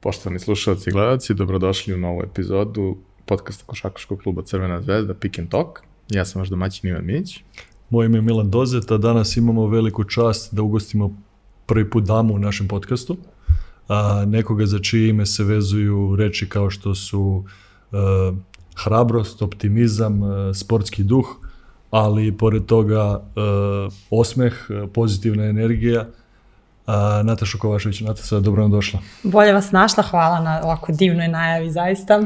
Poštovani slušalci i gledalci, dobrodošli u novu epizodu podcasta Košakaškog kluba Crvena zvezda Pick and Talk. Ja sam vaš domaćin Ivan Mić. Moje ime je Milan Dozet, a danas imamo veliku čast da ugostimo prvi put damu u našem podcastu. A, nekoga za čije ime se vezuju reči kao što su a, hrabrost, optimizam, a, sportski duh, ali pored toga a, osmeh, pozitivna energija, a, Nataša Kovašević. Nataša, dobro nam došla. Bolje vas našla, hvala na ovako divnoj najavi, zaista. E,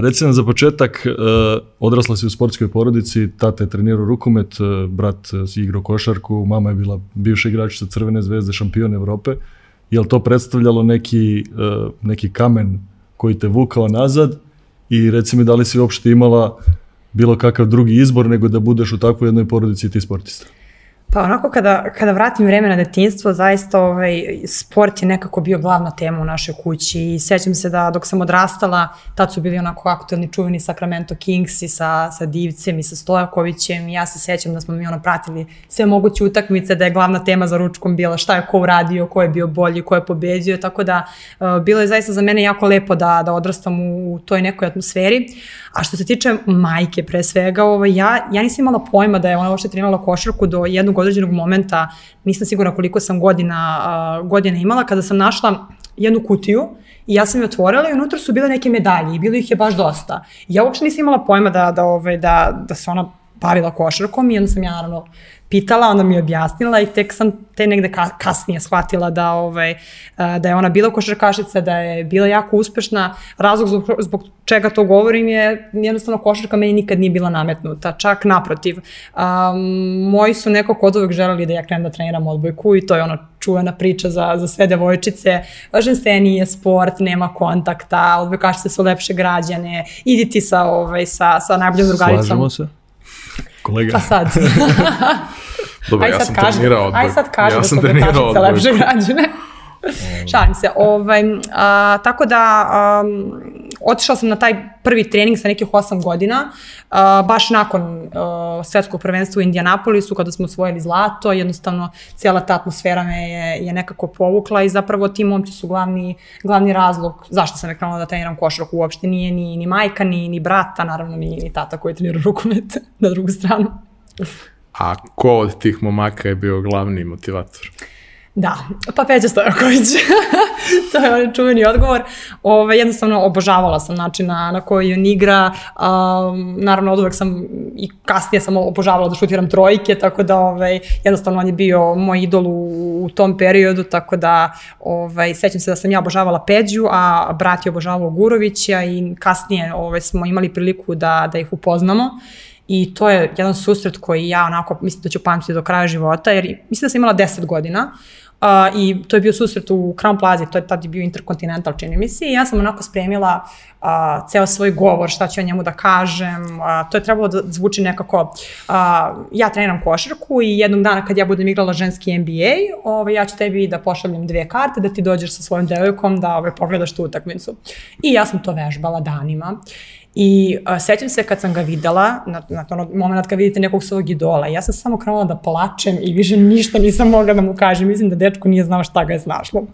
reci nam za početak, e, odrasla si u sportskoj porodici, tata je trenirao rukomet, e, brat si igrao košarku, mama je bila bivša igračica Crvene zvezde, šampion Evrope. Je li to predstavljalo neki, e, neki kamen koji te vukao nazad i reci mi da li si uopšte imala bilo kakav drugi izbor nego da budeš u takvoj jednoj porodici ti sportista? Pa onako kada, kada vratim vreme na detinstvo, zaista ovaj, sport je nekako bio glavna tema u našoj kući i sećam se da dok sam odrastala, tad su bili onako aktualni čuveni Sacramento Kings i sa, sa Divcem i sa Stojakovićem i ja se sećam da smo mi ono pratili sve moguće utakmice, da je glavna tema za ručkom bila šta je ko uradio, ko je bio bolji, ko je pobeđio, tako da uh, bilo je zaista za mene jako lepo da, da odrastam u, u toj nekoj atmosferi. A što se tiče majke pre svega, ovaj, ja, ja nisam imala pojma da je ona uopšte trenirala košarku do jednog određenog momenta, nisam sigurna koliko sam godina, uh, godina imala, kada sam našla jednu kutiju i ja sam je otvorila i unutra su bile neke medalje i bilo ih je baš dosta. I ja uopšte nisam imala pojma da, da, ovaj, da, da se ona bavila košarkom i onda sam ja naravno pitala, ona mi je objasnila i tek sam te negde kasnije shvatila da, ovaj, da je ona bila košarkašica, da je bila jako uspešna. Razlog zbog, zbog čega to govorim je jednostavno košarka meni nikad nije bila nametnuta, čak naprotiv. Um, moji su neko kod uvek želeli da ja krenem da treniram odbojku i to je ono čuvena priča za, za sve devojčice. Važan se nije sport, nema kontakta, odbojkašice su lepše građane, idi ti sa, ovaj, sa, sa najboljom drugaricom. Slažemo se kolega. Pa sad. Dobro, aj ja sam kaži, trenirao odboj. Aj sad kaži ja da sam trenirao odboj. lepše građane. Šalim se. Ovaj, a, tako da um, otišla sam na taj prvi trening sa nekih 8 godina, a, baš nakon a, svetskog prvenstva u Indianapolisu kada smo osvojili zlato, jednostavno cijela ta atmosfera me je, je nekako povukla i zapravo ti momci su glavni, glavni razlog zašto sam rekla da treniram košarku uopšte nije ni, ni majka, ni, ni brata, naravno ni, ni tata koji trenira rukomet na drugu stranu. A ko od tih momaka je bio glavni motivator? Da, pa Peđa Stojaković. to je onaj čuveni odgovor. Ove, jednostavno obožavala sam način na, na koji on igra. Um, naravno, od uvek sam i kasnije sam obožavala da šutiram trojke, tako da ove, jednostavno on je bio moj idol u, u tom periodu, tako da ove, sećam se da sam ja obožavala Peđu, a brat je obožavao Gurovića i kasnije ove, smo imali priliku da, da ih upoznamo. I to je jedan susret koji ja onako mislim da ću pamtiti do kraja života, jer mislim da sam imala 10 godina. Uh, I to je bio susret u Crown Plaza, to je tad bio Intercontinental, čini mi se, i ja sam onako spremila uh, ceo svoj govor, šta ću o njemu da kažem, uh, to je trebalo da zvuči nekako, uh, ja treniram košarku i jednog dana kad ja budem igrala ženski NBA, ovaj, ja ću tebi da pošaljem dve karte, da ti dođeš sa svojim devojkom da ovaj, pogledaš tu utakmicu. I ja sam to vežbala danima. I uh, sećam se kad sam ga videla, na, na ono moment kad vidite nekog svog idola, ja sam samo krenula da plačem i više ništa nisam mogla da mu kažem. Mislim da dečko nije znao šta ga je snašlo.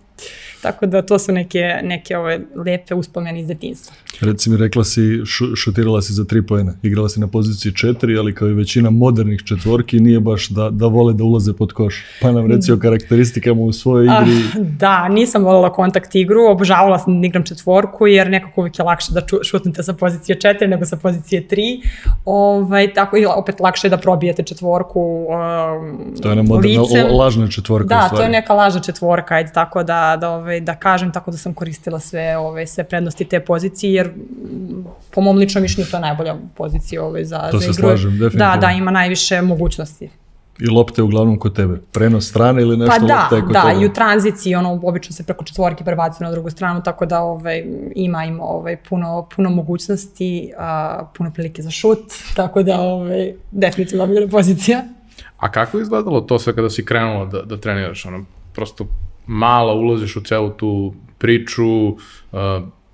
Tako da to su neke, neke ove lepe uspomene iz detinstva. Reci mi, rekla si, šu, šutirala si za tri pojene. Igrala si na poziciji četiri, ali kao i većina modernih četvorki nije baš da, da vole da ulaze pod koš. Pa nam reci o karakteristikama u svojoj igri. Ah, da, nisam voljela kontakt igru, obožavala sam da igram četvorku, jer nekako uvijek je lakše da ču, šutnete sa pozicije četiri nego sa pozicije tri. Ovaj, tako i opet lakše je da probijete četvorku um, To je jedna moderna, lažna četvorka. Da, to je neka lažna četvorka, ajde tako da, da ovaj, ovaj, da kažem, tako da sam koristila sve, ovaj, sve prednosti te pozicije, jer po mom ličnom mišljenju to je najbolja pozicija ovaj, za, to za igru. To se slažem, definitivno. Da, da, ima najviše mogućnosti. I lopte uglavnom kod tebe? Prenos strane ili nešto pa da, lopte kod da, tebe? i u tranziciji, ono, obično se preko četvorke prebacuje na drugu stranu, tako da ovaj, ima, ima ovaj, puno, puno mogućnosti, a, puno prilike za šut, tako da ovaj, definitivno bila pozicija. A kako je izgledalo to sve kada si krenula da, da treniraš? Ono, prosto malo ulaziš u celu tu priču, uh,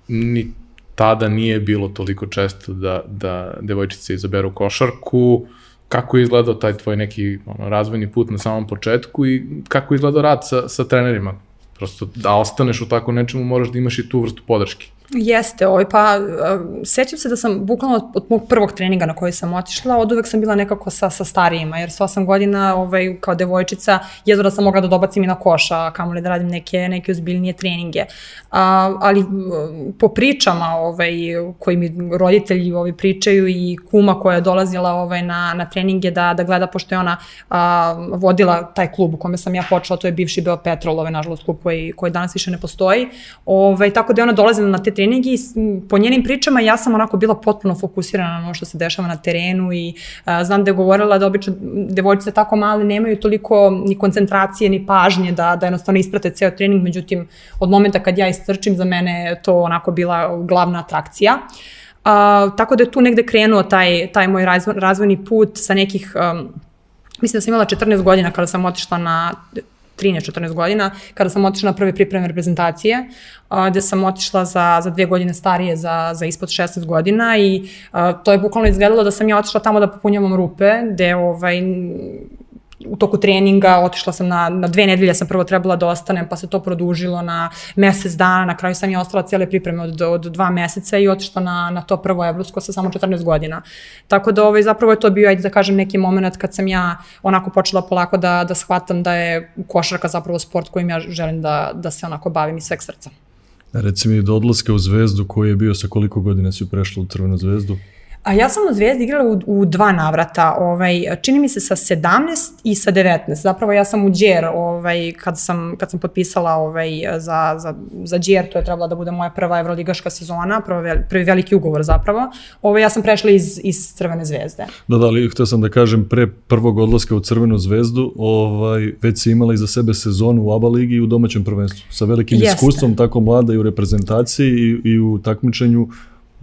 ni tada nije bilo toliko često da, da devojčice izaberu košarku, kako je izgledao taj tvoj neki ono, razvojni put na samom početku i kako je izgledao rad sa, sa trenerima? Prosto da ostaneš u tako nečemu moraš da imaš i tu vrstu podrške. Jeste, ovaj, pa sećam se da sam bukvalno od mog prvog treninga na koji sam otišla, od uvek sam bila nekako sa, sa starijima, jer sa 8 godina ovaj, kao devojčica jedva da sam mogla da dobacim i na koša, kamo li da radim neke, neke ozbiljnije treninge. A, ali po pričama ovaj, koji mi roditelji ovaj, pričaju i kuma koja je dolazila ovaj, na, na treninge da, da gleda, pošto je ona a, vodila taj klub u kome sam ja počela, to je bivši Beo Petrol, ovaj, nažalost klub koji, koji danas više ne postoji, ovaj, tako da je ona dolazila na te trening i po njenim pričama ja sam onako bila potpuno fokusirana na ono što se dešava na terenu i a, znam da je govorila da obično devojčice tako male nemaju toliko ni koncentracije ni pažnje da, da jednostavno isprate ceo trening, međutim od momenta kad ja istrčim za mene je to onako bila glavna atrakcija. A, tako da je tu negde krenuo taj, taj moj razvoj, razvojni put sa nekih um, Mislim da sam imala 14 godina kada sam otišla na 13-14 godina, kada sam otišla na prve pripreme reprezentacije, a, gde sam otišla za, za dve godine starije, za, za ispod 16 godina i to je bukvalno izgledalo da sam ja otišla tamo da popunjavam rupe, gde ovaj, u toku treninga, otišla sam na, na dve nedelje, sam prvo trebala da ostanem, pa se to produžilo na mesec dana, na kraju sam je ostala cijele pripreme od, od dva meseca i otišla na, na to prvo evropsko sa samo 14 godina. Tako da ovaj, zapravo je to bio, ajde da kažem, neki moment kad sam ja onako počela polako da, da shvatam da je košarka zapravo sport kojim ja želim da, da se onako bavim iz sveg srca. Reci mi do odlaska u Zvezdu koji je bio sa koliko godina si prešla u Crvenu zvezdu? A ja sam u Zvezdi igrala u, u dva navrata, ovaj, čini mi se sa 17 i sa 19. Zapravo ja sam u Djer, ovaj, kad, sam, kad sam potpisala ovaj, za, za, za Djer, to je trebala da bude moja prva evroligaška sezona, prvi, prvi veliki ugovor zapravo, ovaj, ja sam prešla iz, iz Crvene zvezde. Da, da, ali htio sam da kažem, pre prvog odlaska u Crvenu zvezdu, ovaj, već si imala iza sebe sezonu u ABA ligi i u domaćem prvenstvu, sa velikim Jeste. iskustvom, tako mlada i u reprezentaciji i, i u takmičenju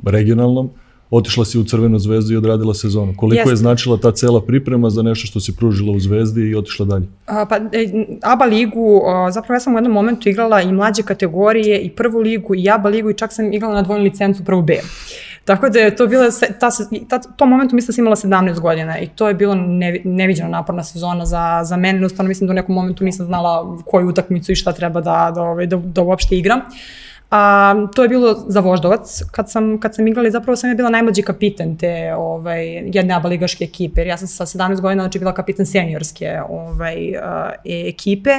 regionalnom otišla si u Crvenu zvezdu i odradila sezonu. Koliko Jeste. je značila ta cela priprema za nešto što si pružila u zvezdi i otišla dalje? A, pa, e, ABA ligu, zapravo ja sam u jednom momentu igrala i mlađe kategorije i prvu ligu i ABA ligu i čak sam igrala na dvojnu licencu prvu B. Tako da je to bila, ta, ta, to momentu mislim da sam imala 17 godina i to je bilo ne, neviđeno naporna sezona za, za mene. Jednostavno mislim da u nekom momentu nisam znala koju utakmicu i šta treba da, da, da, da, da uopšte igram. Uh, A, to je bilo za Voždovac, kad sam, kad sam igrala i zapravo sam je bila najmlađi kapiten te ovaj, jedne aba ligaške ekipe, jer ja sam sa 17 godina znači bila kapiten seniorske ovaj, uh, ekipe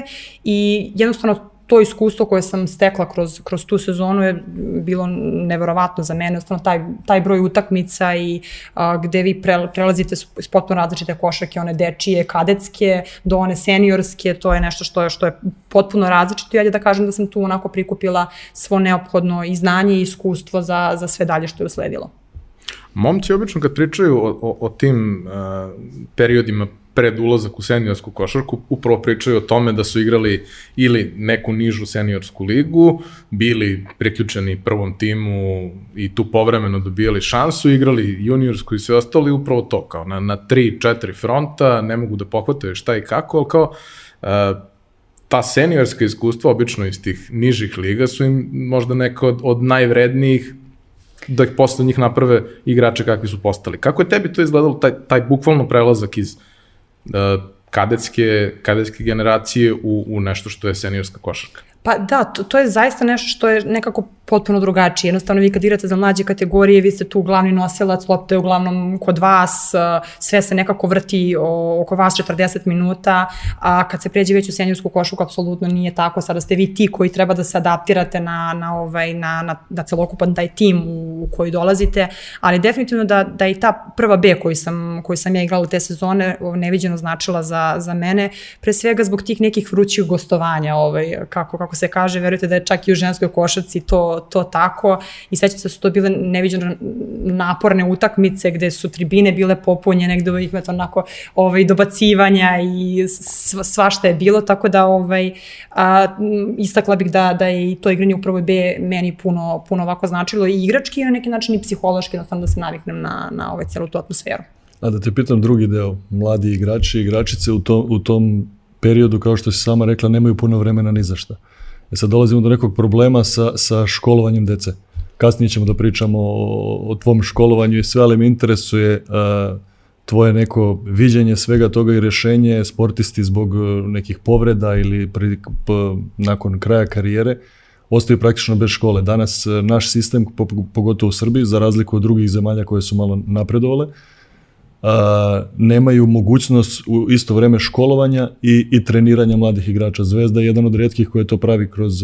i jednostavno to iskustvo koje sam stekla kroz, kroz tu sezonu je bilo neverovatno za mene, ostano taj, taj broj utakmica i a, gde vi pre, prelazite s potpuno različite košarke, one dečije, kadetske, do one seniorske, to je nešto što je, što je potpuno različito i ja da kažem da sam tu onako prikupila svo neophodno i znanje i iskustvo za, za sve dalje što je usledilo. Momci obično kad pričaju o, o, o tim uh, periodima pred ulazak u seniorsku košarku upravo pričaju o tome da su igrali ili neku nižu seniorsku ligu, bili priključeni prvom timu i tu povremeno dobijali šansu, igrali juniorsku i sve ostalo i upravo to, kao na, na tri, četiri fronta, ne mogu da pohvataju šta i kako, ali kao uh, ta seniorska iskustva, obično iz tih nižih liga, su im možda neka od, od najvrednijih da ih posle njih naprave igrače kakvi su postali. Kako je tebi to izgledalo, taj, taj bukvalno prelazak iz kadetske, kadetske generacije u, u nešto što je seniorska košarka. Pa da, to, to je zaista nešto što je nekako potpuno drugačije. Jednostavno vi kad igrate za mlađe kategorije, vi ste tu glavni nosilac, lopta je uglavnom kod vas, sve se nekako vrti oko vas 40 minuta, a kad se pređe već u seniorsku košuku, apsolutno nije tako. Sada ste vi ti koji treba da se adaptirate na, na, ovaj, na, na, na celokupan taj tim u koji dolazite, ali definitivno da, da i ta prva B koju sam, koju sam ja igrala te sezone neviđeno značila za, za mene, pre svega zbog tih nekih vrućih gostovanja, ovaj, kako, kako se kaže, verujte da je čak i u ženskoj košarci to, to tako i sećam se da su to bile neviđeno naporne utakmice gde su tribine bile popunjene, gde ih imate onako ovaj, dobacivanja i svašta je bilo, tako da ovaj, a, istakla bih da, da je i to igranje u prvoj B meni puno, puno ovako značilo i igrački i na neki način i psihološki, jednostavno da se naviknem na, na ovaj, celu tu atmosferu. A da te pitam drugi deo, mladi igrači igračice u tom, u tom periodu, kao što si sama rekla, nemaju puno vremena ni za šta. E sad dolazimo do nekog problema sa, sa školovanjem dece. Kasnije ćemo da pričamo o, o tvom školovanju i sve, ali me interesuje uh, tvoje neko viđenje svega toga i rešenje sportisti zbog e, nekih povreda ili pri, p, nakon kraja karijere ostaju praktično bez škole. Danas e, naš sistem, pogotovo u Srbiji, za razliku od drugih zemalja koje su malo napredovale, a, nemaju mogućnost u isto vreme školovanja i, i treniranja mladih igrača. Zvezda je jedan od redkih koje to pravi kroz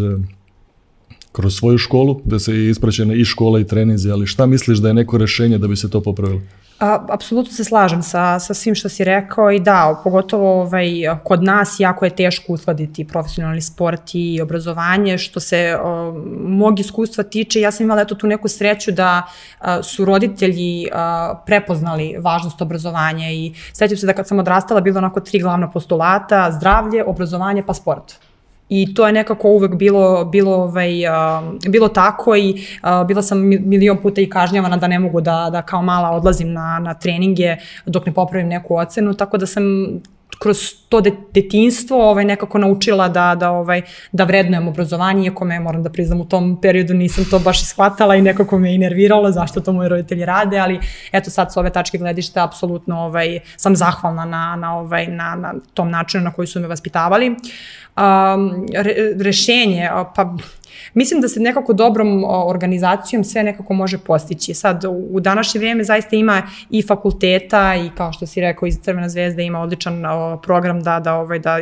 kroz svoju školu, da se ispraćene i škola i treninzi, ali šta misliš da je neko rešenje da bi se to popravilo? A, apsolutno se slažem sa, sa svim što si rekao i da, pogotovo ovaj, kod nas jako je teško uskladiti profesionalni sport i obrazovanje, što se o, mog iskustva tiče, ja sam imala eto tu neku sreću da a, su roditelji a, prepoznali važnost obrazovanja i sećam se da kad sam odrastala bilo onako tri glavna postulata, zdravlje, obrazovanje pa sport. I to je nekako uvek bilo, bilo, ovaj, uh, bilo tako i uh, bila sam milion puta i kažnjavana da ne mogu da, da kao mala odlazim na, na treninge dok ne popravim neku ocenu, tako da sam kroz to de, detinstvo ovaj, nekako naučila da, da, ovaj, da vrednujem obrazovanje, iako me, moram da priznam, u tom periodu nisam to baš ishvatala i nekako me inerviralo zašto to moji roditelji rade, ali eto sad s ove tačke gledišta apsolutno ovaj, sam zahvalna na, na, ovaj, na, na tom načinu na koji su me vaspitavali. Um, re, rešenje, pa mislim da se nekako dobrom organizacijom sve nekako može postići. Sad, u današnje vrijeme zaista ima i fakulteta i kao što si rekao iz Crvena zvezda ima odličan program da, da, ovaj, da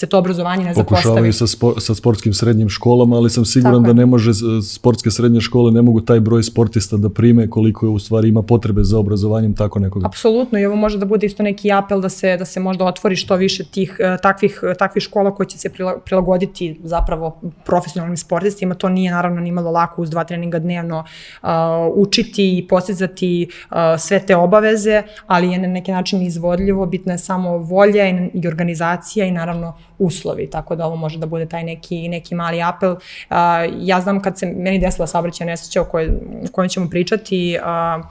se to obrazovanje ne zapostavi. Pokušavaju sa, spo, sa sportskim srednjim školama, ali sam siguran da ne može, sportske srednje škole ne mogu taj broj sportista da prime koliko je u stvari ima potrebe za obrazovanjem tako nekoga. Apsolutno i ovo može da bude isto neki apel da se, da se možda otvori što više tih e, takvih, takvih škola koje će se prilagoditi zapravo profesionalnim sportistima. To nije naravno nimalo lako uz dva treninga dnevno uh, učiti i postizati uh, sve te obaveze, ali je na neki način izvodljivo, bitna je samo volja i, i organizacija i naravno uslovi, tako da ovo može da bude taj neki, neki mali apel. Uh, ja znam kad se meni desila saobraćaj nesreća o kojoj, o kojoj ćemo pričati, uh,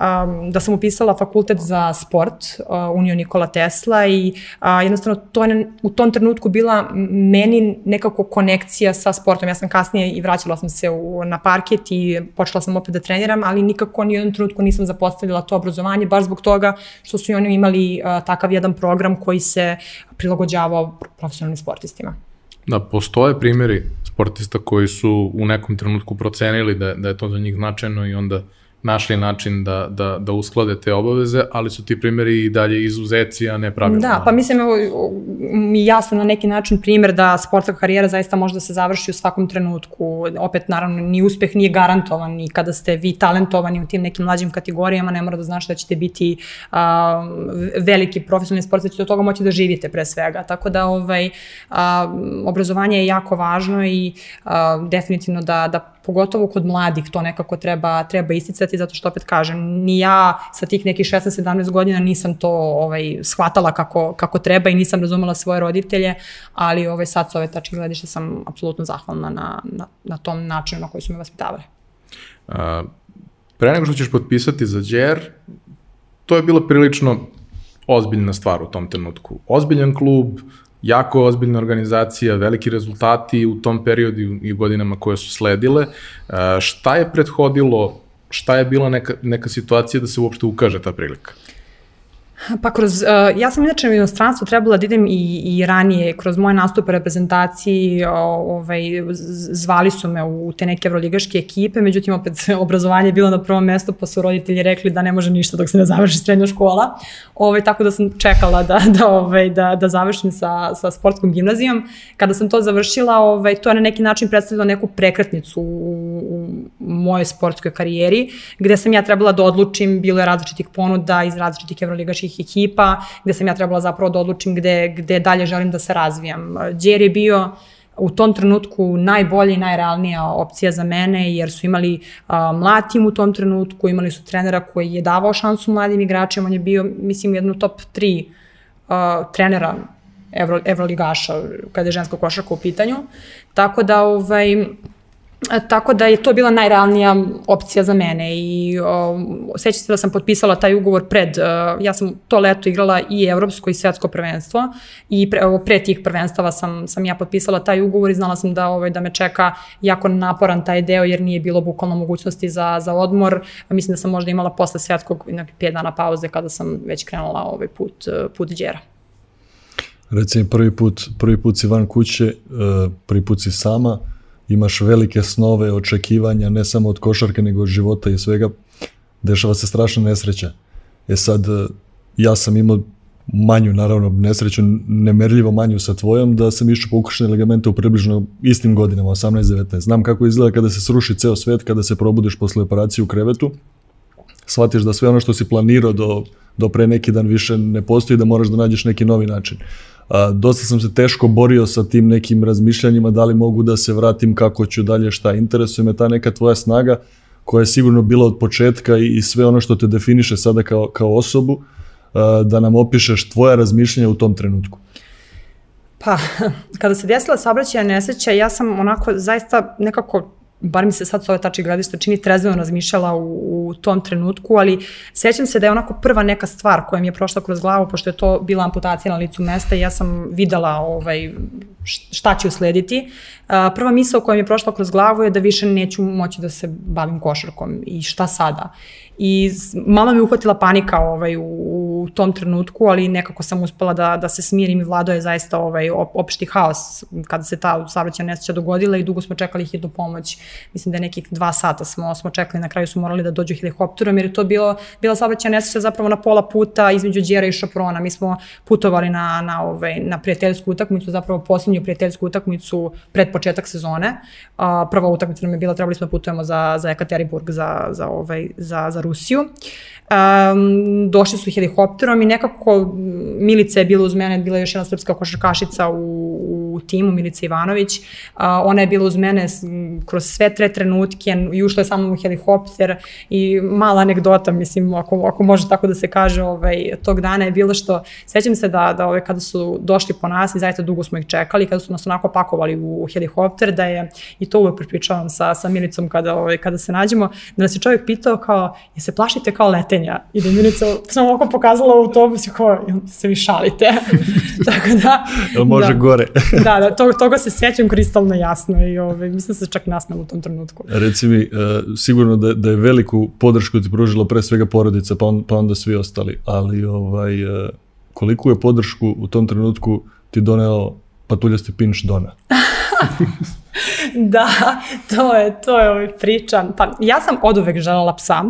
um, da sam upisala fakultet za sport, uh, Unio Nikola Tesla i uh, jednostavno to je u tom trenutku bila meni nekako konekcija sa sportom. Ja sam kasnije i vraćala sam se u, na parket i počela sam opet da treniram, ali nikako ni u jednom trenutku nisam zapostavila to obrazovanje, baš zbog toga što su i oni imali uh, takav jedan program koji se prilagođavao profesionalnim sportistima. Da, postoje primjeri sportista koji su u nekom trenutku procenili da, da je to za njih značajno i onda našli način da, da, da usklade te obaveze, ali su ti primjeri i dalje izuzeci, a ne pravilno. Da, pa mislim, evo, mi jasno na neki način primjer da sportska karijera zaista može da se završi u svakom trenutku. Opet, naravno, ni uspeh nije garantovan i kada ste vi talentovani u tim nekim mlađim kategorijama, ne mora da znači da ćete biti a, veliki profesionalni sport, da ćete od toga moći da živite pre svega. Tako da, ovaj, a, obrazovanje je jako važno i a, definitivno da, da pogotovo kod mladih to nekako treba, treba isticati, zato što opet kažem, ni ja sa tih nekih 16-17 godina nisam to ovaj, shvatala kako, kako treba i nisam razumela svoje roditelje, ali ovaj, sad s ove tačke gledište sam apsolutno zahvalna na, na, na tom načinu na koji su me vaspitavali. A, pre nego što ćeš potpisati za Đer, to je bila prilično ozbiljna stvar u tom trenutku. Ozbiljan klub, jako ozbiljna organizacija, veliki rezultati u tom periodu i godinama koje su sledile. Šta je prethodilo, šta je bila neka, neka situacija da se uopšte ukaže ta prilika? Pa kroz, uh, ja sam inače u inostranstvu trebala da idem i, i ranije, kroz moje nastupe reprezentaciji, ovaj, zvali su me u te neke evroligaške ekipe, međutim opet obrazovanje je bilo na prvom mestu, pa su roditelji rekli da ne može ništa dok se ne završi srednja škola, ovaj, tako da sam čekala da, da, ovaj, da, da završim sa, sa sportskom gimnazijom. Kada sam to završila, ovaj, to je na neki način predstavljalo neku prekretnicu u, u mojoj sportskoj karijeri, gde sam ja trebala da odlučim, bilo je različitih ponuda iz različitih evroligaških različitih ekipa, gde sam ja trebala zapravo da odlučim gde, gde dalje želim da se razvijam. Đer je bio u tom trenutku najbolja i najrealnija opcija za mene, jer su imali uh, mlad tim u tom trenutku, imali su trenera koji je davao šansu mladim igračima, on je bio, mislim, jednu top 3 uh, trenera Evro, Evroligaša kada je ženska košarka u pitanju. Tako da, ovaj, Tako da je to bila najrealnija opcija za mene i o, sećam se da sam potpisala taj ugovor pred, uh, ja sam to leto igrala i evropsko i svetsko prvenstvo i pre, ovo, pre tih prvenstava sam, sam ja potpisala taj ugovor i znala sam da, ovaj, da me čeka jako naporan taj deo jer nije bilo bukvalno mogućnosti za, za odmor. Mislim da sam možda imala posle svetskog neki 5 dana pauze kada sam već krenula ovaj put, put džera. Recimo prvi put, prvi put si van kuće, e, prvi put si sama, imaš velike snove, očekivanja, ne samo od košarke, nego od života i svega, dešava se strašna nesreća. E sad, e, ja sam imao manju, naravno, nesreću, nemerljivo manju sa tvojom, da sam išao po ukršene ligamente u približno istim godinama, 18-19. Znam kako izgleda kada se sruši ceo svet, kada se probudiš posle operacije u krevetu, shvatiš da sve ono što si planirao do, do pre neki dan više ne postoji, da moraš da nađeš neki novi način. A, dosta sam se teško borio sa tim nekim razmišljanjima, da li mogu da se vratim, kako ću dalje, šta interesuje me ta neka tvoja snaga, koja je sigurno bila od početka i, i sve ono što te definiše sada kao, kao osobu, da nam opišeš tvoja razmišljanja u tom trenutku. Pa, kada se desila saobraćaja nesreća, ja sam onako zaista nekako bar mi se sad s ove tačke gledišta čini trezveno razmišljala u, u tom trenutku, ali sećam se da je onako prva neka stvar koja mi je prošla kroz glavu, pošto je to bila amputacija na licu mesta i ja sam videla ovaj, šta će uslediti. Prva misla koja mi je prošla kroz glavu je da više neću moći da se bavim košarkom i šta sada. I mama mi uhvatila panika ovaj, u tom trenutku, ali nekako sam uspela da, da se smirim i vlado je zaista ovaj, opšti haos kada se ta saobraćajna nesreća dogodila i dugo smo čekali hitnu pomoć. Mislim da je nekih dva sata smo, smo čekali, na kraju su morali da dođu helikopterom jer je to bilo, bila saobraćajna nesreća zapravo na pola puta između Đera i Šaprona. Mi smo putovali na, na, ovaj, na prijateljsku utakmicu, zapravo poslednju prijateljsku utakmicu pred početak sezone. A, prva utakmica nam je bila, trebali smo da putujemo za, za Ekaterinburg, za, za, ovaj, za, za Rusiju. Um, došli su helikopterom i nekako Milica je bila uz mene, bila je još jedna srpska košarkašica u, u timu, Milica Ivanović. Uh, ona je bila uz mene kroz sve tre trenutke i ušla je samo u helikopter i mala anegdota, mislim, ako, ako može tako da se kaže, ovaj, tog dana je bilo što, sećam se da, da ovaj, kada su došli po nas i zaista dugo smo ih čekali, kada su nas onako pakovali u helikopter, da je, i to uvek pripričavam sa, sa Milicom kada, ovaj, kada se nađemo, da nas je čovjek pitao kao, je se plašite kao letenja? I da Milica sam ovako pokazala u autobusu kao, se vi šalite. Tako da... Jel može da, gore? da, da, to, toga se sjećam kristalno jasno i ovaj, mislim da se čak nasmela u tom trenutku. Reci mi, uh, sigurno da, da je veliku podršku ti pružila pre svega porodica, pa, on, pa onda svi ostali, ali ovaj, uh, koliko je podršku u tom trenutku ti doneo patuljasti pinš Dona? da, to je, to je ovaj priča. Pa, ja sam od uvek želela psa,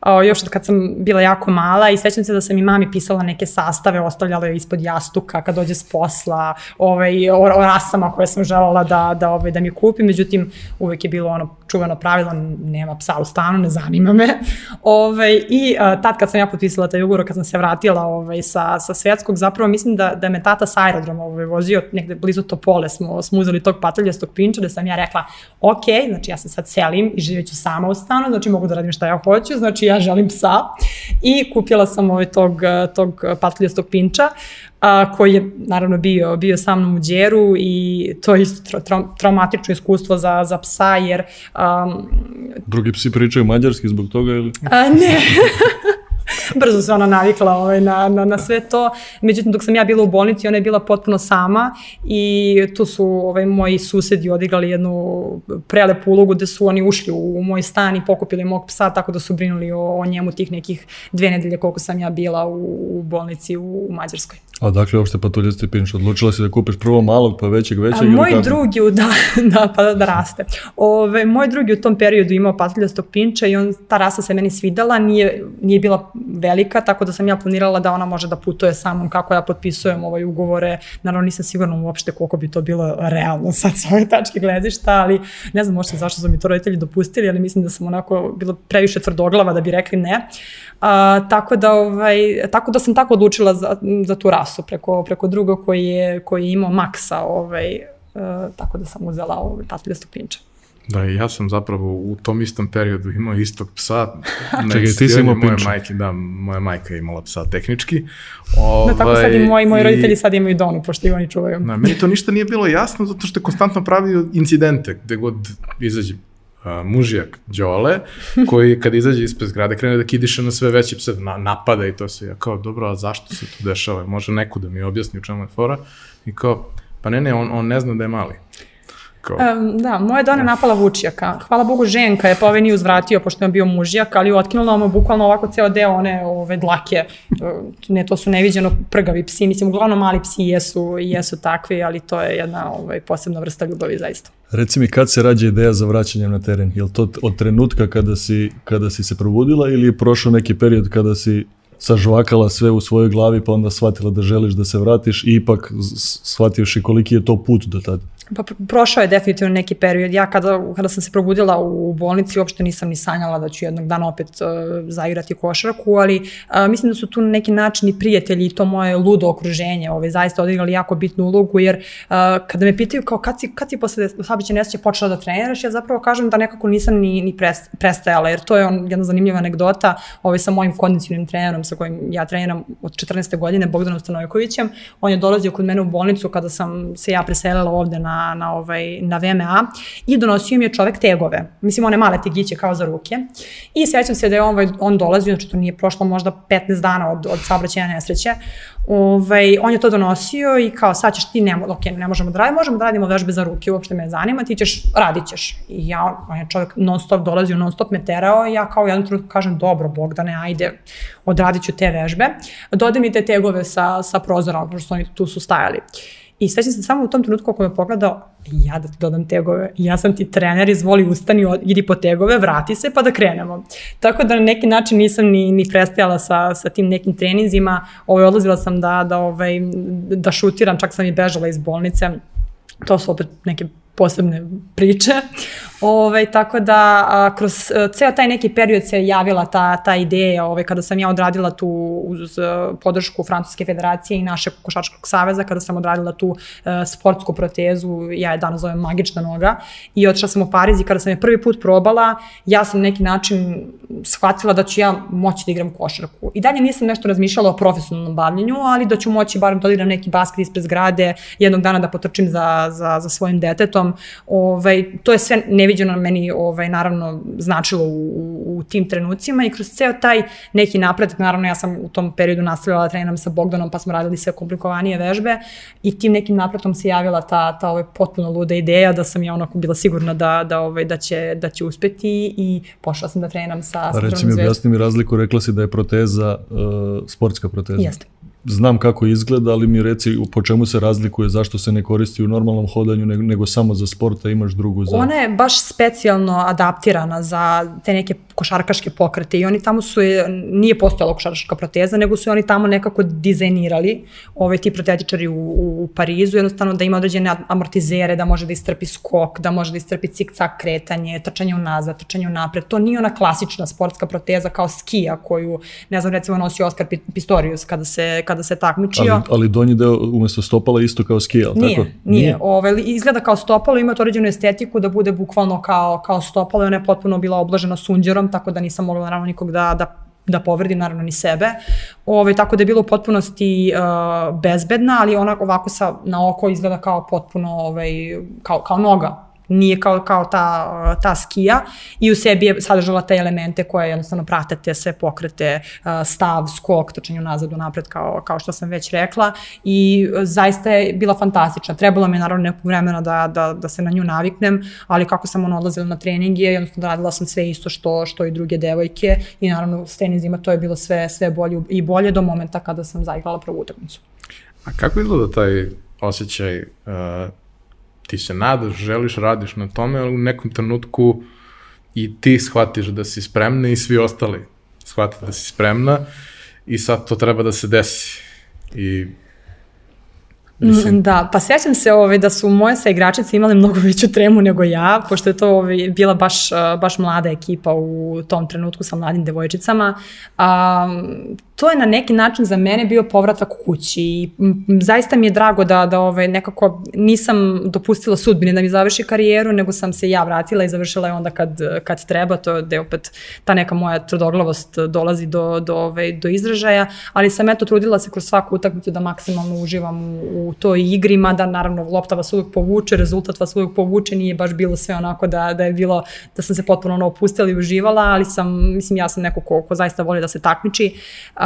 o, još od kad sam bila jako mala i sećam se da sam i mami pisala neke sastave, ostavljala je ispod jastuka kad dođe s posla, ovaj, o, o rasama koje sam želela da, da, ovaj, da mi kupim, međutim uvek je bilo ono čuveno pravilo, nema psa u stanu, ne zanima me. Ovaj, I a, tad kad sam ja potpisala taj ugovor, kad sam se vratila ovaj, sa, sa svetskog, zapravo mislim da, da me tata sa aerodroma ovaj, vozio negde blizu Topole, smo, smo uzeli tog pataljastog pinča, da sam ja rekla, ok, znači ja se sad selim i živjet ću sama u stanu, znači mogu da radim šta ja hoću, znači ja želim psa. I kupila sam ovaj tog, tog pataljastog pinča a, koji je naravno bio, bio sa mnom u djeru i to je isto tra, tra, traumatično iskustvo za, za psa jer... Um, Drugi psi pričaju mađarski zbog toga ili? A, ne. brzo se ona navikla ovaj, na, na, na sve to. Međutim, dok sam ja bila u bolnici, ona je bila potpuno sama i tu su ovaj, moji susedi odigrali jednu prelepu ulogu gde su oni ušli u, u moj stan i pokupili mog psa, tako da su brinuli o, o njemu tih nekih dve nedelje koliko sam ja bila u, u bolnici u, u Mađarskoj. A dakle, uopšte patuljasti pinč, odlučila si da kupiš prvo malog, pa većeg, većeg? A, moj drugi, da, da, pa da raste. Ove, moj drugi u tom periodu imao patuljastog pinča i on, ta rasa se meni svidala, nije, nije bila velika, tako da sam ja planirala da ona može da putuje sa mnom kako ja potpisujem ovaj ugovore. Naravno nisam sigurna uopšte koliko bi to bilo realno sad sa ove tačke gledišta, ali ne znam možda zašto su mi to roditelji dopustili, ali mislim da sam onako bilo previše tvrdoglava da bi rekli ne. A, tako, da, ovaj, tako da sam tako odlučila za, za tu rasu preko, preko druga koji je, koji je imao maksa, ovaj, a, tako da sam uzela ovaj, tatuljastog pinča. Da, ja sam zapravo u tom istom periodu imao istog psa. Čekaj, ti si imao moje pinča. majke, da, moja majka je imala psa tehnički. Ovaj, da, tako sad i ovaj, moji, moji roditelji sad imaju donu, pošto i oni čuvaju. Da, meni to ništa nije bilo jasno, zato što je konstantno pravio incidente, gde god izađe uh, mužijak Đole, koji kad izađe ispred zgrade krene da kidiše na sve veći pse, na, napada i to se. Ja kao, dobro, a zašto se to dešava? Može neko da mi objasni u čemu je fora? I kao, pa ne, ne, on, on ne zna da je mali. Kao... Um, da, moja Dona napala Vučijaka. Hvala Bogu, ženka je pa ovaj nije uzvratio, pošto je bio mužijak, ali otkinula mu bukvalno ovako ceo deo one ove dlake. Ne, to su neviđeno prgavi psi. Mislim, uglavnom mali psi jesu, jesu takvi, ali to je jedna ovaj, posebna vrsta ljubavi, zaista. Reci mi, kad se rađa ideja za vraćanje na teren? Je li to od trenutka kada si, kada si se probudila ili je prošao neki period kada si sažvakala sve u svojoj glavi pa onda shvatila da želiš da se vratiš i ipak shvativši koliki je to put do tada? Pa prošao je definitivno neki period. Ja kada, kada sam se probudila u bolnici, uopšte nisam ni sanjala da ću jednog dana opet uh, zaigrati košarku, ali uh, mislim da su tu neki način i prijatelji i to moje ludo okruženje ovaj, zaista odigrali jako bitnu ulogu, jer uh, kada me pitaju kao kad si, kad si posle sabiće nesreće počela da treniraš, ja zapravo kažem da nekako nisam ni, ni prestajala, jer to je on, jedna zanimljiva anegdota ovaj, sa mojim kondicionim trenerom sa kojim ja treniram od 14. godine, Bogdanom Stanojkovićem. On je dolazio kod mene u bolnicu kada sam se ja preselila ovde na na, ovaj, na VMA i donosio mi je čovek tegove. Mislim, one male tegiće kao za ruke. I sećam se da je on, ovaj, on dolazio, znači to nije prošlo možda 15 dana od, od saobraćaja nesreće. Ovaj, on je to donosio i kao sad ćeš ti, ne, ok, ne možemo da radimo, možemo da radimo vežbe za ruke, uopšte me zanima, ti ćeš, radit ćeš. I ja, on je čovjek non stop dolazio, non stop me terao i ja kao jednom trenutku kažem, dobro, Bogdane, ajde, odradit ću te vežbe. Dodaj mi te tegove sa, sa prozora, pošto oni tu su stajali. I svećam se samo u tom trenutku ako me pogledao, ja da ti dodam tegove, ja sam ti trener, izvoli ustani, idi po tegove, vrati se pa da krenemo. Tako da na neki način nisam ni, ni prestajala sa, sa tim nekim treninzima, ovaj, odlazila sam da, da, ovaj, da šutiram, čak sam i bežala iz bolnice, to su opet neke posebne priče. Ove, ovaj, tako da a, kroz a, ceo taj neki period se javila ta, ta ideja ove, ovaj, kada sam ja odradila tu uz a, podršku Francuske federacije i našeg košačkog saveza, kada sam odradila tu a, sportsku protezu, ja je danas zovem magična noga i otišla sam u Pariz i kada sam je prvi put probala, ja sam neki način shvatila da ću ja moći da igram košarku. I dalje nisam nešto razmišljala o profesionalnom bavljenju, ali da ću moći barem da odigram neki basket ispred zgrade, jednog dana da potrčim za, za, za svojim detetom. Ovaj, to je sve neviđeno meni ovaj, naravno značilo u, u tim trenucima i kroz ceo taj neki napredak, naravno ja sam u tom periodu nastavljala da treniram sa Bogdanom pa smo radili sve komplikovanije vežbe i tim nekim napredom se javila ta, ta ovaj, potpuno luda ideja da sam ja onako bila sigurna da, da, ovaj, da, će, da će uspeti i pošla sam da treniram sa, sa Reci mi, objasni mi razliku, rekla si da je proteza uh, sportska proteza. Jeste znam kako izgleda, ali mi reci po čemu se razlikuje, zašto se ne koristi u normalnom hodanju, nego, nego samo za sport, a imaš drugu za... Ona je baš specijalno adaptirana za te neke košarkaške pokrete i oni tamo su, nije postojala košarkaška proteza, nego su oni tamo nekako dizajnirali ove ti protetičari u, u, u Parizu, jednostavno da ima određene amortizere, da može da istrpi skok, da može da istrpi cik-cak kretanje, trčanje unazad, trčanje unapred. To nije ona klasična sportska proteza kao skija koju, ne znam, recimo nosi Oskar Pistorius kada se, kada se takmičio. Ali, ali donji deo umesto stopala isto kao skija, nije, tako? Nije, nije. Ove, izgleda kao stopalo, ima to određenu estetiku da bude bukvalno kao, kao stopalo i ona je potpuno bila oblažena sunđerom, tako da nisam mogla naravno nikog da, da da povredim naravno ni sebe. Ove, tako da je bilo u potpunosti uh, bezbedna, ali ona ovako sa, na oko izgleda kao potpuno ovaj, kao, kao noga nije kao, kao ta, ta skija i u sebi je sadržala te elemente koje jednostavno prate te sve pokrete, stav, skok, trčanju nazad u napred kao, kao što sam već rekla i zaista je bila fantastična. Trebalo mi je naravno nekog vremena da, da, da se na nju naviknem, ali kako sam ono odlazila na treninge, jednostavno radila sam sve isto što, što i druge devojke i naravno s tenizima to je bilo sve, sve bolje i bolje do momenta kada sam zaigrala prvu utakmicu. A kako izgleda taj osjećaj uh, ti se nadaš, želiš, radiš na tome, ali u nekom trenutku i ti shvatiš da si spremna i svi ostali shvate da si spremna i sad to treba da se desi. I Mislim... Da, pa sjećam se ovaj, da su moje sa igračice imale mnogo veću tremu nego ja, pošto je to ovaj, bila baš, baš mlada ekipa u tom trenutku sa mladim devojčicama. Um, to je na neki način za mene bio povratak kući i zaista mi je drago da, da ove, nekako nisam dopustila sudbine da mi završi karijeru, nego sam se ja vratila i završila je onda kad, kad treba, to je da opet ta neka moja tvrdoglavost dolazi do, do, ove, do izražaja, ali sam eto trudila se kroz svaku utakmicu da maksimalno uživam u, u toj igri, mada naravno lopta vas uvijek povuče, rezultat vas uvijek povuče, nije baš bilo sve onako da, da je bilo, da sam se potpuno ono opustila i uživala, ali sam, mislim ja sam neko ko, ko zaista voli da se takmiči,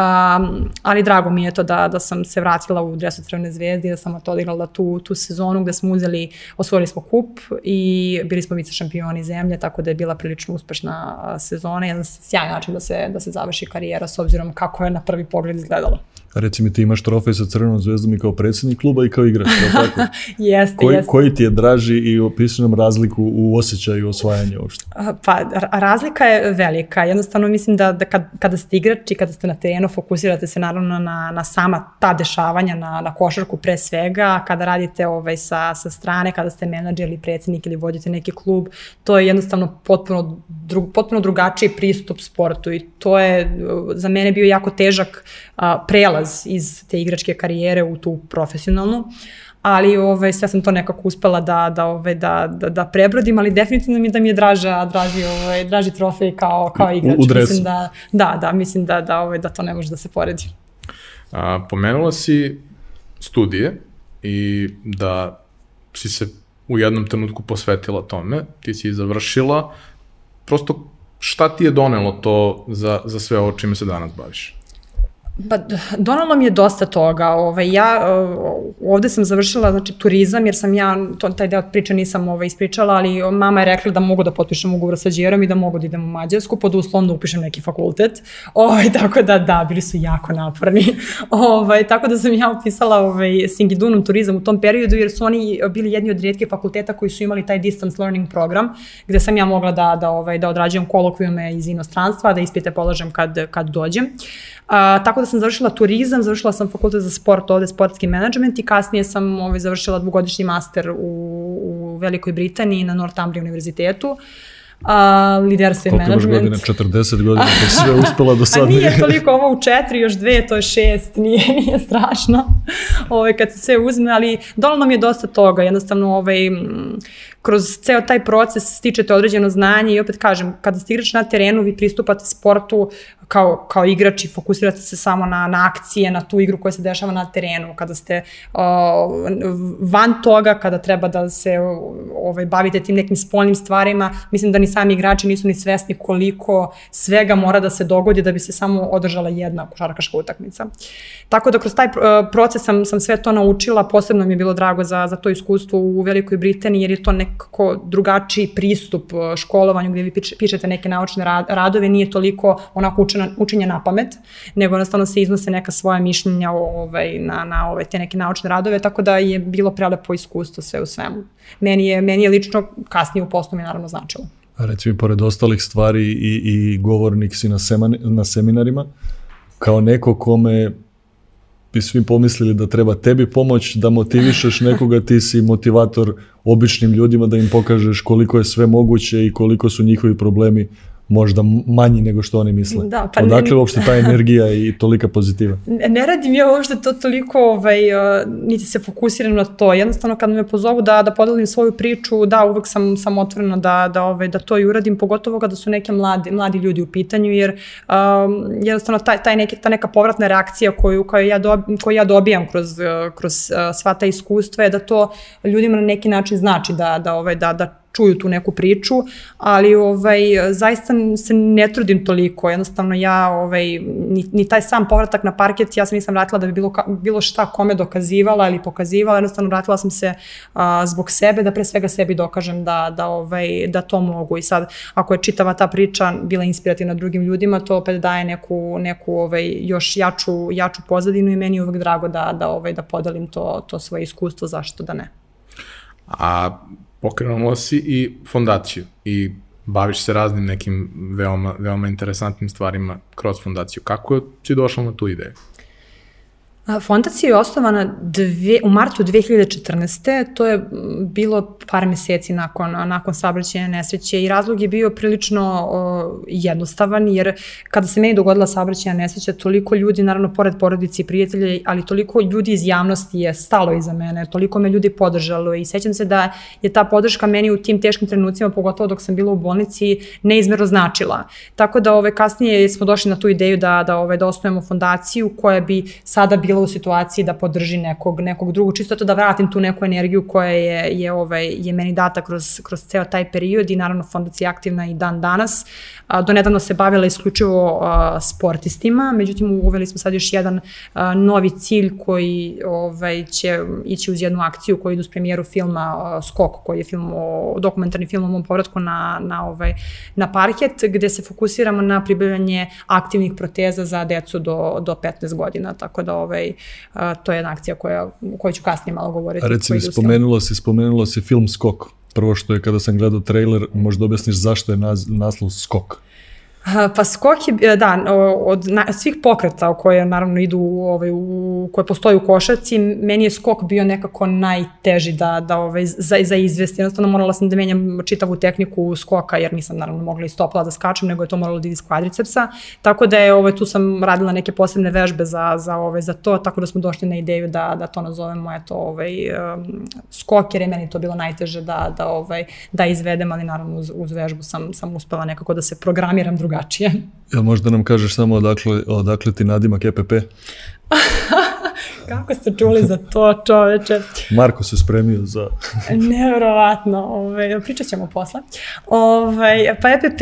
um, ali drago mi je to da, da sam se vratila u dresu Crvene zvezde, da sam to odigrala tu, tu sezonu gde smo uzeli, osvojili smo kup i bili smo vice šampioni zemlje, tako da je bila prilično uspešna sezona, jedan sjajan način da se, da se završi karijera s obzirom kako je na prvi pogled izgledalo. A reci mi, ti imaš trofej sa Crvenom zvezdom i kao predsednik kluba i kao igrač, tako? jeste, koji, jeste. Koji ti je draži i opisuj nam razliku u osjećaju osvajanja uopšte? Pa, razlika je velika. Jednostavno mislim da, da kad, kada ste igrač i kada ste na terenu, fokusirate se naravno na, na sama ta dešavanja, na, na košarku pre svega, kada radite ovaj, sa, sa strane, kada ste menadžer ili predsednik ili vodite neki klub, to je jednostavno potpuno, drug, potpuno drugačiji pristup sportu i to je za mene bio jako težak a, prelaz iz te igračke karijere u tu profesionalnu ali ove, sve sam to nekako uspela da, da, ove, da, da, da prebrodim, ali definitivno mi da mi je draža, draži, ove, draži trofej kao, kao igrač. U, u dresu. Mislim da, da, da, mislim da, da, ove, da to ne može da se poredi. A, pomenula si studije i da si se u jednom trenutku posvetila tome, ti si završila, prosto šta ti je donelo to za, za sve ovo čime se danas baviš? Pa donalo mi je dosta toga. Ovaj, ja ovde sam završila znači, turizam jer sam ja, to, taj deo priče nisam ovaj, ispričala, ali mama je rekla da mogu da potpišem ugovor sa Đerom i da mogu da idem u Mađarsku pod uslovom da upišem neki fakultet. Ovaj, tako da da, bili su jako naporni. Ovaj, tako da sam ja upisala ovaj, Singidunum turizam u tom periodu jer su oni bili jedni od rijetkih fakulteta koji su imali taj distance learning program gde sam ja mogla da, da, ovaj, da odrađujem kolokvijume iz inostranstva, da ispite polažem kad, kad dođem. A, tako da sam završila turizam, završila sam fakultet za sport ovde, sportski menadžment i kasnije sam ovaj, završila dvogodišnji master u, u Velikoj Britaniji na Northumbria univerzitetu. A, liderstvo i management. Koliko godina? 40 godina, to sve uspela do sada. A nije toliko, ovo u četiri, još dve, to je šest, nije, nije strašno ovaj, kad se sve uzme, ali dolo nam je dosta toga, jednostavno ovaj, kroz ceo taj proces stičete određeno znanje i opet kažem, kada ste igrač na terenu, vi pristupate sportu kao, kao igrač i fokusirate se samo na, na akcije, na tu igru koja se dešava na terenu. Kada ste uh, van toga, kada treba da se ovaj, bavite tim nekim spolnim stvarima, mislim da ni sami igrači nisu ni svesni koliko svega mora da se dogodi da bi se samo održala jedna košarkaška utakmica. Tako da kroz taj proces sam, sam sve to naučila, posebno mi je bilo drago za, za to iskustvo u Velikoj Britaniji, jer je to nekako drugačiji pristup uh, školovanju gde vi pišete neke naučne radove, nije toliko onako učena, učenje na pamet, nego jednostavno se iznose neka svoja mišljenja ovaj, na, na ove, te neke naučne radove, tako da je bilo prelepo iskustvo sve u svemu. Meni je, meni je lično kasnije u poslu mi naravno značilo. A reci mi, pored ostalih stvari i, i govornik si na, seman, na seminarima, kao neko kome bi svi pomislili da treba tebi pomoć, da motivišeš nekoga, ti si motivator običnim ljudima, da im pokažeš koliko je sve moguće i koliko su njihovi problemi možda manji nego što oni misle. Da, pa Odakle ne, uopšte ta energija i tolika pozitiva? Ne, ne radim ja uopšte to toliko, ovaj, uh, niti se fokusiram na to. Jednostavno kad me pozovu da, da podelim svoju priču, da, uvek sam, sam otvorena da, da, ovaj, da to i uradim, pogotovo kada su neke mladi, mladi ljudi u pitanju, jer um, jednostavno taj, taj neki, ta neka povratna reakcija koju, koju, ja, dob, koju ja dobijam kroz, kroz uh, sva ta iskustva je da to ljudima na neki način znači da, da, ovaj, da, da čuju tu neku priču, ali ovaj, zaista se ne trudim toliko, jednostavno ja, ovaj, ni, ni taj sam povratak na parket, ja se nisam vratila da bi bilo, bilo šta kome dokazivala ili pokazivala, jednostavno vratila sam se a, zbog sebe, da pre svega sebi dokažem da, da, ovaj, da to mogu. I sad, ako je čitava ta priča bila inspirativna drugim ljudima, to opet daje neku, neku ovaj, još jaču, jaču pozadinu i meni je uvek drago da, da, ovaj, da podelim to, to svoje iskustvo, zašto da ne. A pokrenula si i fondaciju i baviš se raznim nekim veoma, veoma interesantnim stvarima kroz fondaciju. Kako si došla na tu ideju? Fondacija je osnovana dve, u martu 2014. To je bilo par meseci nakon, nakon saobraćajne nesreće i razlog je bio prilično o, jednostavan jer kada se meni dogodila saobraćajna nesreća, toliko ljudi, naravno pored porodici i prijatelja, ali toliko ljudi iz javnosti je stalo iza mene, toliko me ljudi podržalo i sećam se da je ta podrška meni u tim teškim trenucima, pogotovo dok sam bila u bolnici, neizmerno značila. Tako da ove, kasnije smo došli na tu ideju da, da, ove, da osnovimo fondaciju koja bi sada bila u situaciji da podrži nekog, nekog drugog, čisto to da vratim tu neku energiju koja je, je, ovaj, je meni data kroz, kroz ceo taj period i naravno fondacija aktivna i dan danas. A, donedavno se bavila isključivo a, sportistima, međutim uveli smo sad još jedan a, novi cilj koji ovaj, će ići uz jednu akciju koju idu s premijeru filma a, Skok, koji je film o, dokumentarni film o mom povratku na, na, ovaj, na parket, gde se fokusiramo na pribavljanje aktivnih proteza za decu do, do 15 godina, tako da ovaj, a, to je jedna akcija koja, o kojoj ću kasnije malo govoriti. A recimo, spomenulo se, spomenulo se film Skok. Prvo što je kada sam gledao trailer, možda objasniš zašto je naz, naslov Skok. Pa skok je, da, od na, svih pokreta koje naravno idu, ovaj, u, koje postoje u košarci, meni je skok bio nekako najteži da, da ovaj, za, za izvesti. Jednostavno morala sam da menjam čitavu tehniku skoka, jer nisam naravno mogla iz topla da skačem, nego je to moralo da iz kvadricepsa. Tako da je, ovaj, tu sam radila neke posebne vežbe za, za, ovaj, za to, tako da smo došli na ideju da, da to nazovemo eto, ovaj, um, skok, jer je meni to bilo najteže da, da, ovaj, da izvedem, ali naravno uz, uz vežbu sam, sam uspela nekako da se programiram drugačije drugačije. Jel možda nam kažeš samo odakle, odakle ti nadimak EPP? Kako ste čuli za to, čoveče? Marko se spremio za... Nevrovatno, ovaj, pričat ćemo posle. Ovaj, pa EPP,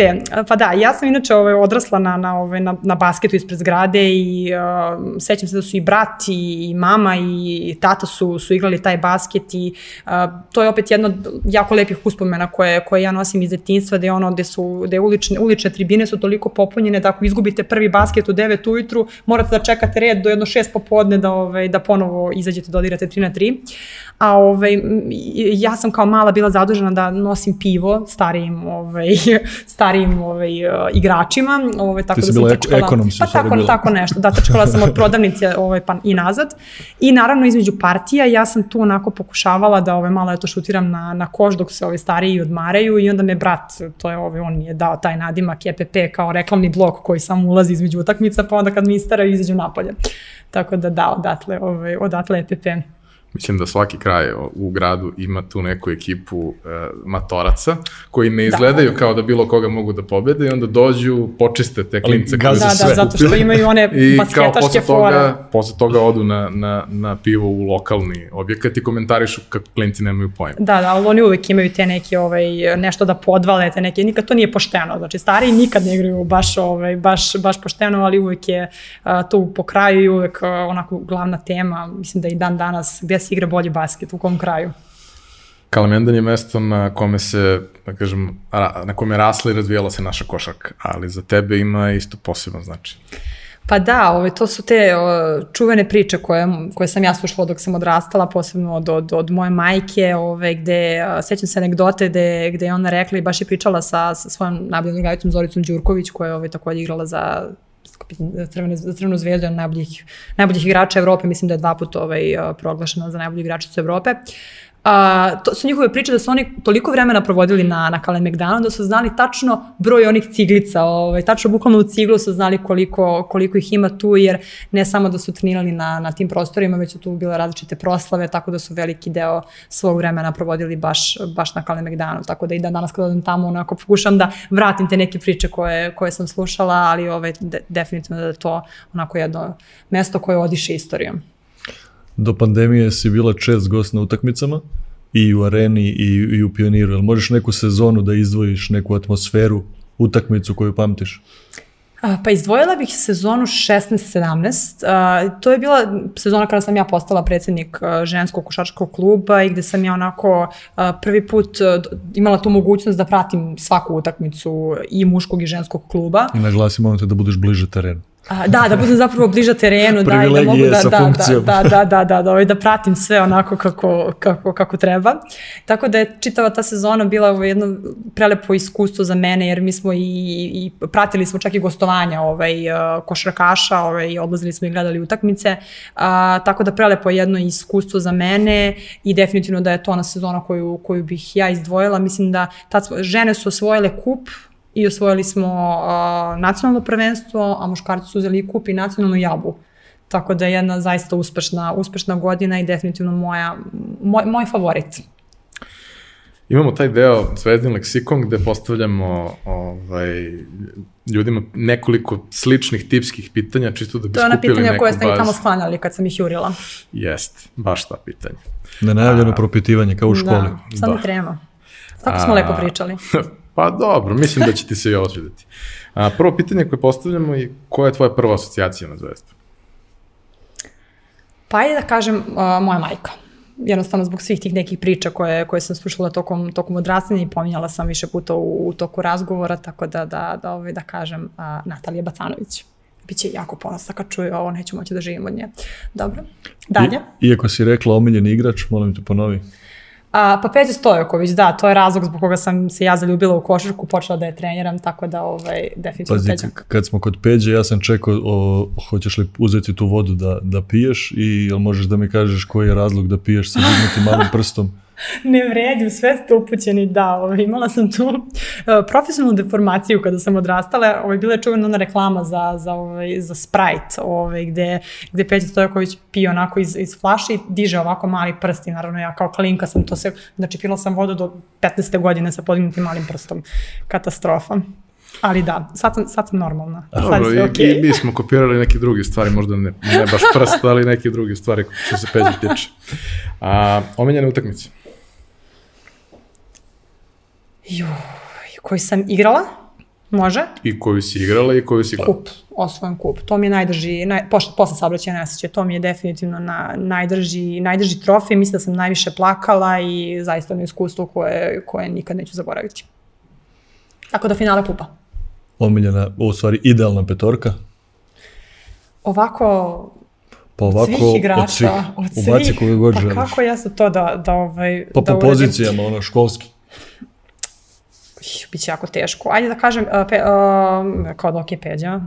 pa da, ja sam inače ovaj, odrasla na, na, ovaj, na, na basketu ispred zgrade i uh, sećam se da su i brat i, i mama i tata su, su igrali taj basket i uh, to je opet jedno jako lepih uspomena koje, koje ja nosim iz detinstva, gde, ono, gde, su, gde ulične, ulične tribine su toliko popunjene da ako izgubite prvi basket u 9 ujutru, morate da čekate red do jedno 6 popodne da, ovaj, da ponovo izađete odigrate 3 na 3. A ovaj, ja sam kao mala bila zadužena da nosim pivo starijim, ovaj, starijim ovaj, igračima. Ovaj, tako Ti da sam bila trčkala, ekonom Pa tako, bila. tako nešto, da trčkala sam od prodavnice ovaj, pa i nazad. I naravno između partija ja sam tu onako pokušavala da ovaj, malo eto šutiram na, na koš dok se ovaj, stariji odmaraju i onda me brat, to je ovaj, on mi je dao taj nadimak EPP kao reklamni blok koji samo ulazi između utakmica pa onda kad mi istaraju izađu napolje. Tako da da, odatle, ovaj, odatle EPP. Mislim da svaki kraj u gradu ima tu neku ekipu e, matoraca koji ne da. izgledaju da. kao da bilo koga mogu da pobede i onda dođu, počiste te klince koji da, su da, sve zato što imaju one I basketaške fore. Toga, posle toga odu na, na, na pivo u lokalni objekat i komentarišu kako klinci nemaju pojma. Da, da, ali oni uvek imaju te neke, ovaj, nešto da podvale, te neke, nikad to nije pošteno. Znači, stari nikad ne igraju baš, ovaj, baš, baš pošteno, ali uvek je a, to po kraju i uvek a, onako glavna tema, mislim da i dan danas, gde se igra bolji basket, u kom kraju? Kalamendan je mesto na kome se, da kažem, na kome je rasla i razvijala se naša košarka, ali za tebe ima isto poseban značaj. Pa da, ove, to su te o, čuvene priče koje, koje sam ja slušala dok sam odrastala, posebno od, od, od moje majke, ove, gde, a, sećam se anegdote gde, gde je ona rekla i baš je pričala sa, sa svojom najboljom igrajicom Zoricom Đurković, koja je ove, takođe igrala za Crvene, za Crvenu zvezdu, jedan najboljih, najboljih igrača Evrope, mislim da je dva puta ovaj, proglašena za najbolju igračicu Evrope. A, to su njihove priče da su oni toliko vremena provodili na, na Kalemegdanu da su znali tačno broj onih ciglica, ovaj, tačno bukvalno u ciglu su znali koliko, koliko ih ima tu, jer ne samo da su trenirali na, na tim prostorima, već su tu bile različite proslave, tako da su veliki deo svog vremena provodili baš, baš na Kalemegdanu, tako da i da danas kada odem tamo onako pokušam da vratim te neke priče koje, koje sam slušala, ali ovaj, de, definitivno da je to onako jedno mesto koje odiše istorijom do pandemije si bila čest gost na utakmicama i u areni i, i u pioniru. Jel možeš neku sezonu da izdvojiš, neku atmosferu, utakmicu koju pamtiš? Pa izdvojila bih sezonu 16-17. To je bila sezona kada sam ja postala predsednik ženskog košarčkog kluba i gde sam ja onako prvi put imala tu mogućnost da pratim svaku utakmicu i muškog i ženskog kluba. I naglasim te da budeš bliže terenu. A, da, da budem zapravo bliža terenu, da, i da mogu Privilegije da, sa da, funkcijom. da, da, da, da, da, ovaj, da pratim sve onako kako, kako, kako treba. Tako da je čitava ta sezona bila ovaj, jedno prelepo iskustvo za mene, jer mi smo i, i pratili smo čak i gostovanja ovaj, košarkaša, ovaj, odlazili smo i gledali utakmice, a, tako da prelepo je jedno iskustvo za mene i definitivno da je to ona sezona koju, koju bih ja izdvojila. Mislim da tad žene su osvojile kup, i osvojili smo uh, nacionalno prvenstvo, a muškarci su uzeli i kup i nacionalnu jabu. Tako da je jedna zaista uspešna, uspešna godina i definitivno moja, moj, moj favorit. Imamo taj deo Zvezdin leksikon gde postavljamo ovaj, ljudima nekoliko sličnih tipskih pitanja, čisto da bi To je ona skupili pitanja neku koje ste mi tamo bazu. sklanjali kad sam ih jurila. Jest, baš ta pitanja. Nenajavljeno propitivanje, kao u školi. Da, sad Da. mi trema. Tako smo A, lepo pričali. pa dobro, mislim da će ti se i ovo svideti. A, prvo pitanje koje postavljamo je koja je tvoja prva asocijacija na Zvezdu? Pa ajde da kažem uh, moja majka. Jednostavno zbog svih tih nekih priča koje, koje sam slušala tokom, tokom odrastanja i pominjala sam više puta u, u toku razgovora, tako da, da, da, ovaj, da kažem uh, Natalija Bacanović. Biće jako ponosna kad čuje ovo, neću moći da živim od nje. Dobro, dalje. I, iako si rekla omiljeni igrač, molim te ponovi. A, pa Peđa Stojaković, da, to je razlog zbog koga sam se ja zaljubila u košarku, počela da je treniram, tako da ovaj, definitivno Pazi, Peđa. kad smo kod Peđe, ja sam čekao, o, hoćeš li uzeti tu vodu da, da piješ i jel možeš da mi kažeš koji je razlog da piješ sa dignutim malim prstom? Ne vredim, sve ste upućeni, da, ovaj, imala sam tu uh, profesionalnu deformaciju kada sam odrastala, ovaj, bila je čuvena ona reklama za, za, ovaj, za Sprite, ovaj, gde, gde Peđa Stojaković pije onako iz, iz flaše i diže ovako mali prst i naravno ja kao klinka sam to se, znači pila sam vodu do 15. godine sa podignutim malim prstom, katastrofa. Ali da, sad sam, sad sam normalna. Sad Dobro, sve i, okej. i mi smo kopirali neke druge stvari, možda ne, ne baš prst, ali neke druge stvari što se Peđe tiče. A, omiljene utakmice? Juj, koji sam igrala, može? I koju si igrala i koju si gledala? Kup, osvojen kup. To mi je najdrži, naj, posle, posle saobraćaja nesreće, to mi je definitivno na, najdrži, najdrži trofej. Mislim da sam najviše plakala i zaista ono iskustvo koje, koje nikad neću zaboraviti. Tako da finale kupa. Omiljena, u stvari idealna petorka, Ovako, pa ovako svih igrača, od svih, od ubaci svih, koga god pa želiš. kako ja sad to da, da, ovaj, Pa da po uradim? pozicijama, ono, školski. Biće jako teško. Ajde da kažem, uh, pe, uh, kao da ok, Peđa,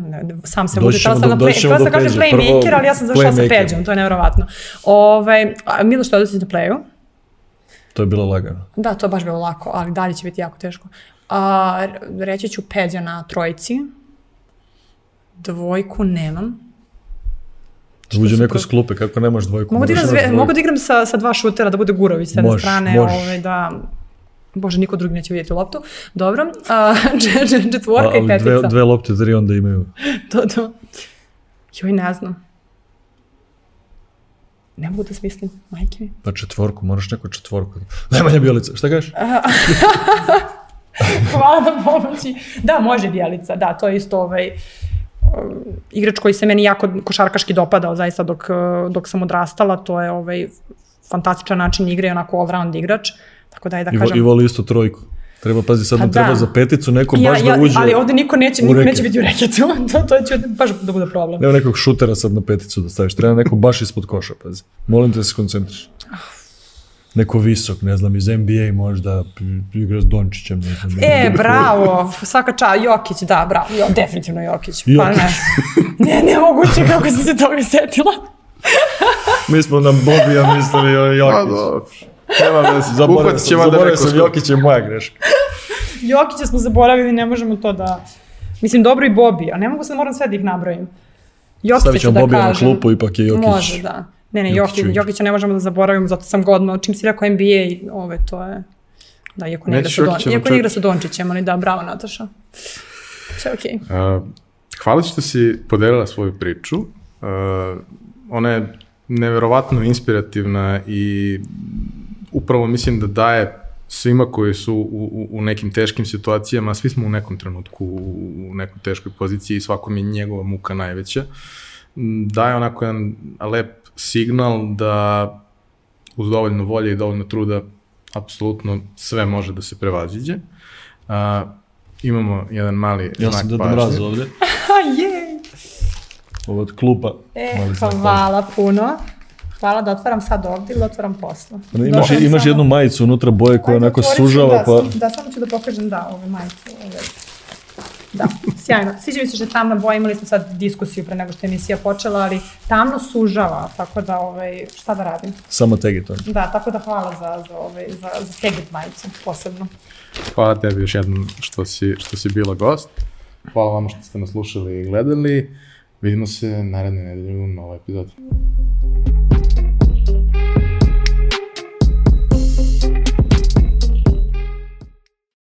sam se ćemo htjela sam, do- na doći play, htjela sam da kažem playmaker, Prvo ali ja sam zašla sa. Peđom, to je nevjerovatno. Ovaj, a, Miloš Teodosić na playu, To je bilo lagano. da, to je baš bilo lako, ali dalje će biti jako teško. A, reći ću Peđa na trojici, dvojku nemam. Da uđe neko s klupe, kako nemaš dvojku? Mogu da, igram, mogu da igram sa, sa dva šutera, da bude Gurović s jedne strane, može. ovaj, da... Bože, niko drugi neće vidjeti loptu. Dobro. A, čet- čet- A, četvorka i petica. dve, dve lopte, tri onda imaju. To, to. Joj, ne znam. Ne mogu da smislim, majke mi. Pa četvorku, moraš neku četvorku. Nemanja Bjelica, šta kažeš? Hvala na pomoći. Da, može Bjelica, da, to je isto ovaj, um, igrač koji se meni jako košarkaški dopadao zaista dok, dok sam odrastala, to je ovaj fantastičan način igre, onako all-round igrač, tako da je da I, vo, kažem... I voli isto trojku. Treba, pazi, sad Pa mu treba da. za peticu, neko Ja, baš ja, da uđe. ali ovde niko neće, niko neće biti u reketu, to, to će baš da bude problem. Nema nekog šutera sad na peticu da staviš. Treba neko baš ispod koša, pazi. Molim te da se koncentriš. Neko visok, ne znam, iz NBA možda igra s Dončićem, ne znam. E, bravo, svaka ča, Jokić, da, bravo, jo, definitivno Jokić. Pa Jokić. ne, ne, nemoguće kako sam se toga setila. Mi smo na Bobija mislili o Pa. Nema veze. Zaboravio sam, zaboravio neko sam. Jokić je moja greška. Jokića smo zaboravili, ne možemo to da... Mislim, dobro i Bobi, a ne mogu sad, moram sve da ih nabrojim. Jokića Stavit ću da Bobija na kažem. klupu, ipak je Jokić. Može, da. Ne, ne, Jokić. Jokića ne možemo da zaboravimo, zato sam godno, čim si rekao NBA, ove, to je... Da, iako ne igra sa, Don, na iako ne igra sa Dončićem, ali da, bravo Nataša. Sve okej. Uh, hvala što si podelila svoju priču. Uh, ona je neverovatno inspirativna i upravo mislim da daje svima koji su u, u, u nekim teškim situacijama, svi smo u nekom trenutku u, nekoj teškoj poziciji i svakom je njegova muka najveća, daje onako jedan lep signal da uz dovoljno volje i dovoljno truda apsolutno sve može da se prevaziđe. Uh, imamo jedan mali Ja znak sam Deda pažnje. Mraz ovde. Jej! Ovo od klupa. E, hvala puno. Hvala da otvaram sad ovdje ili otvaram posle. Ne, Imaš, Dodam imaš samo- jednu majicu unutra boje koja Ajde, onako sužava, da, pa... sam- Da, samo ću da pokažem, da, ove majice. Ove. Da, sjajno. Sviđa mi se što je tamna boja, imali smo sad diskusiju pre nego što je emisija počela, ali tamno sužava, tako da, ovaj, šta da radim? Samo tegi to. Da, tako da hvala za, za, ovaj, za, za Tegit majicu, posebno. Hvala tebi još jednom što si, što si bila gost. Hvala vama što ste nas slušali i gledali. Vidimo se naredne nedelje u novoj epizodi.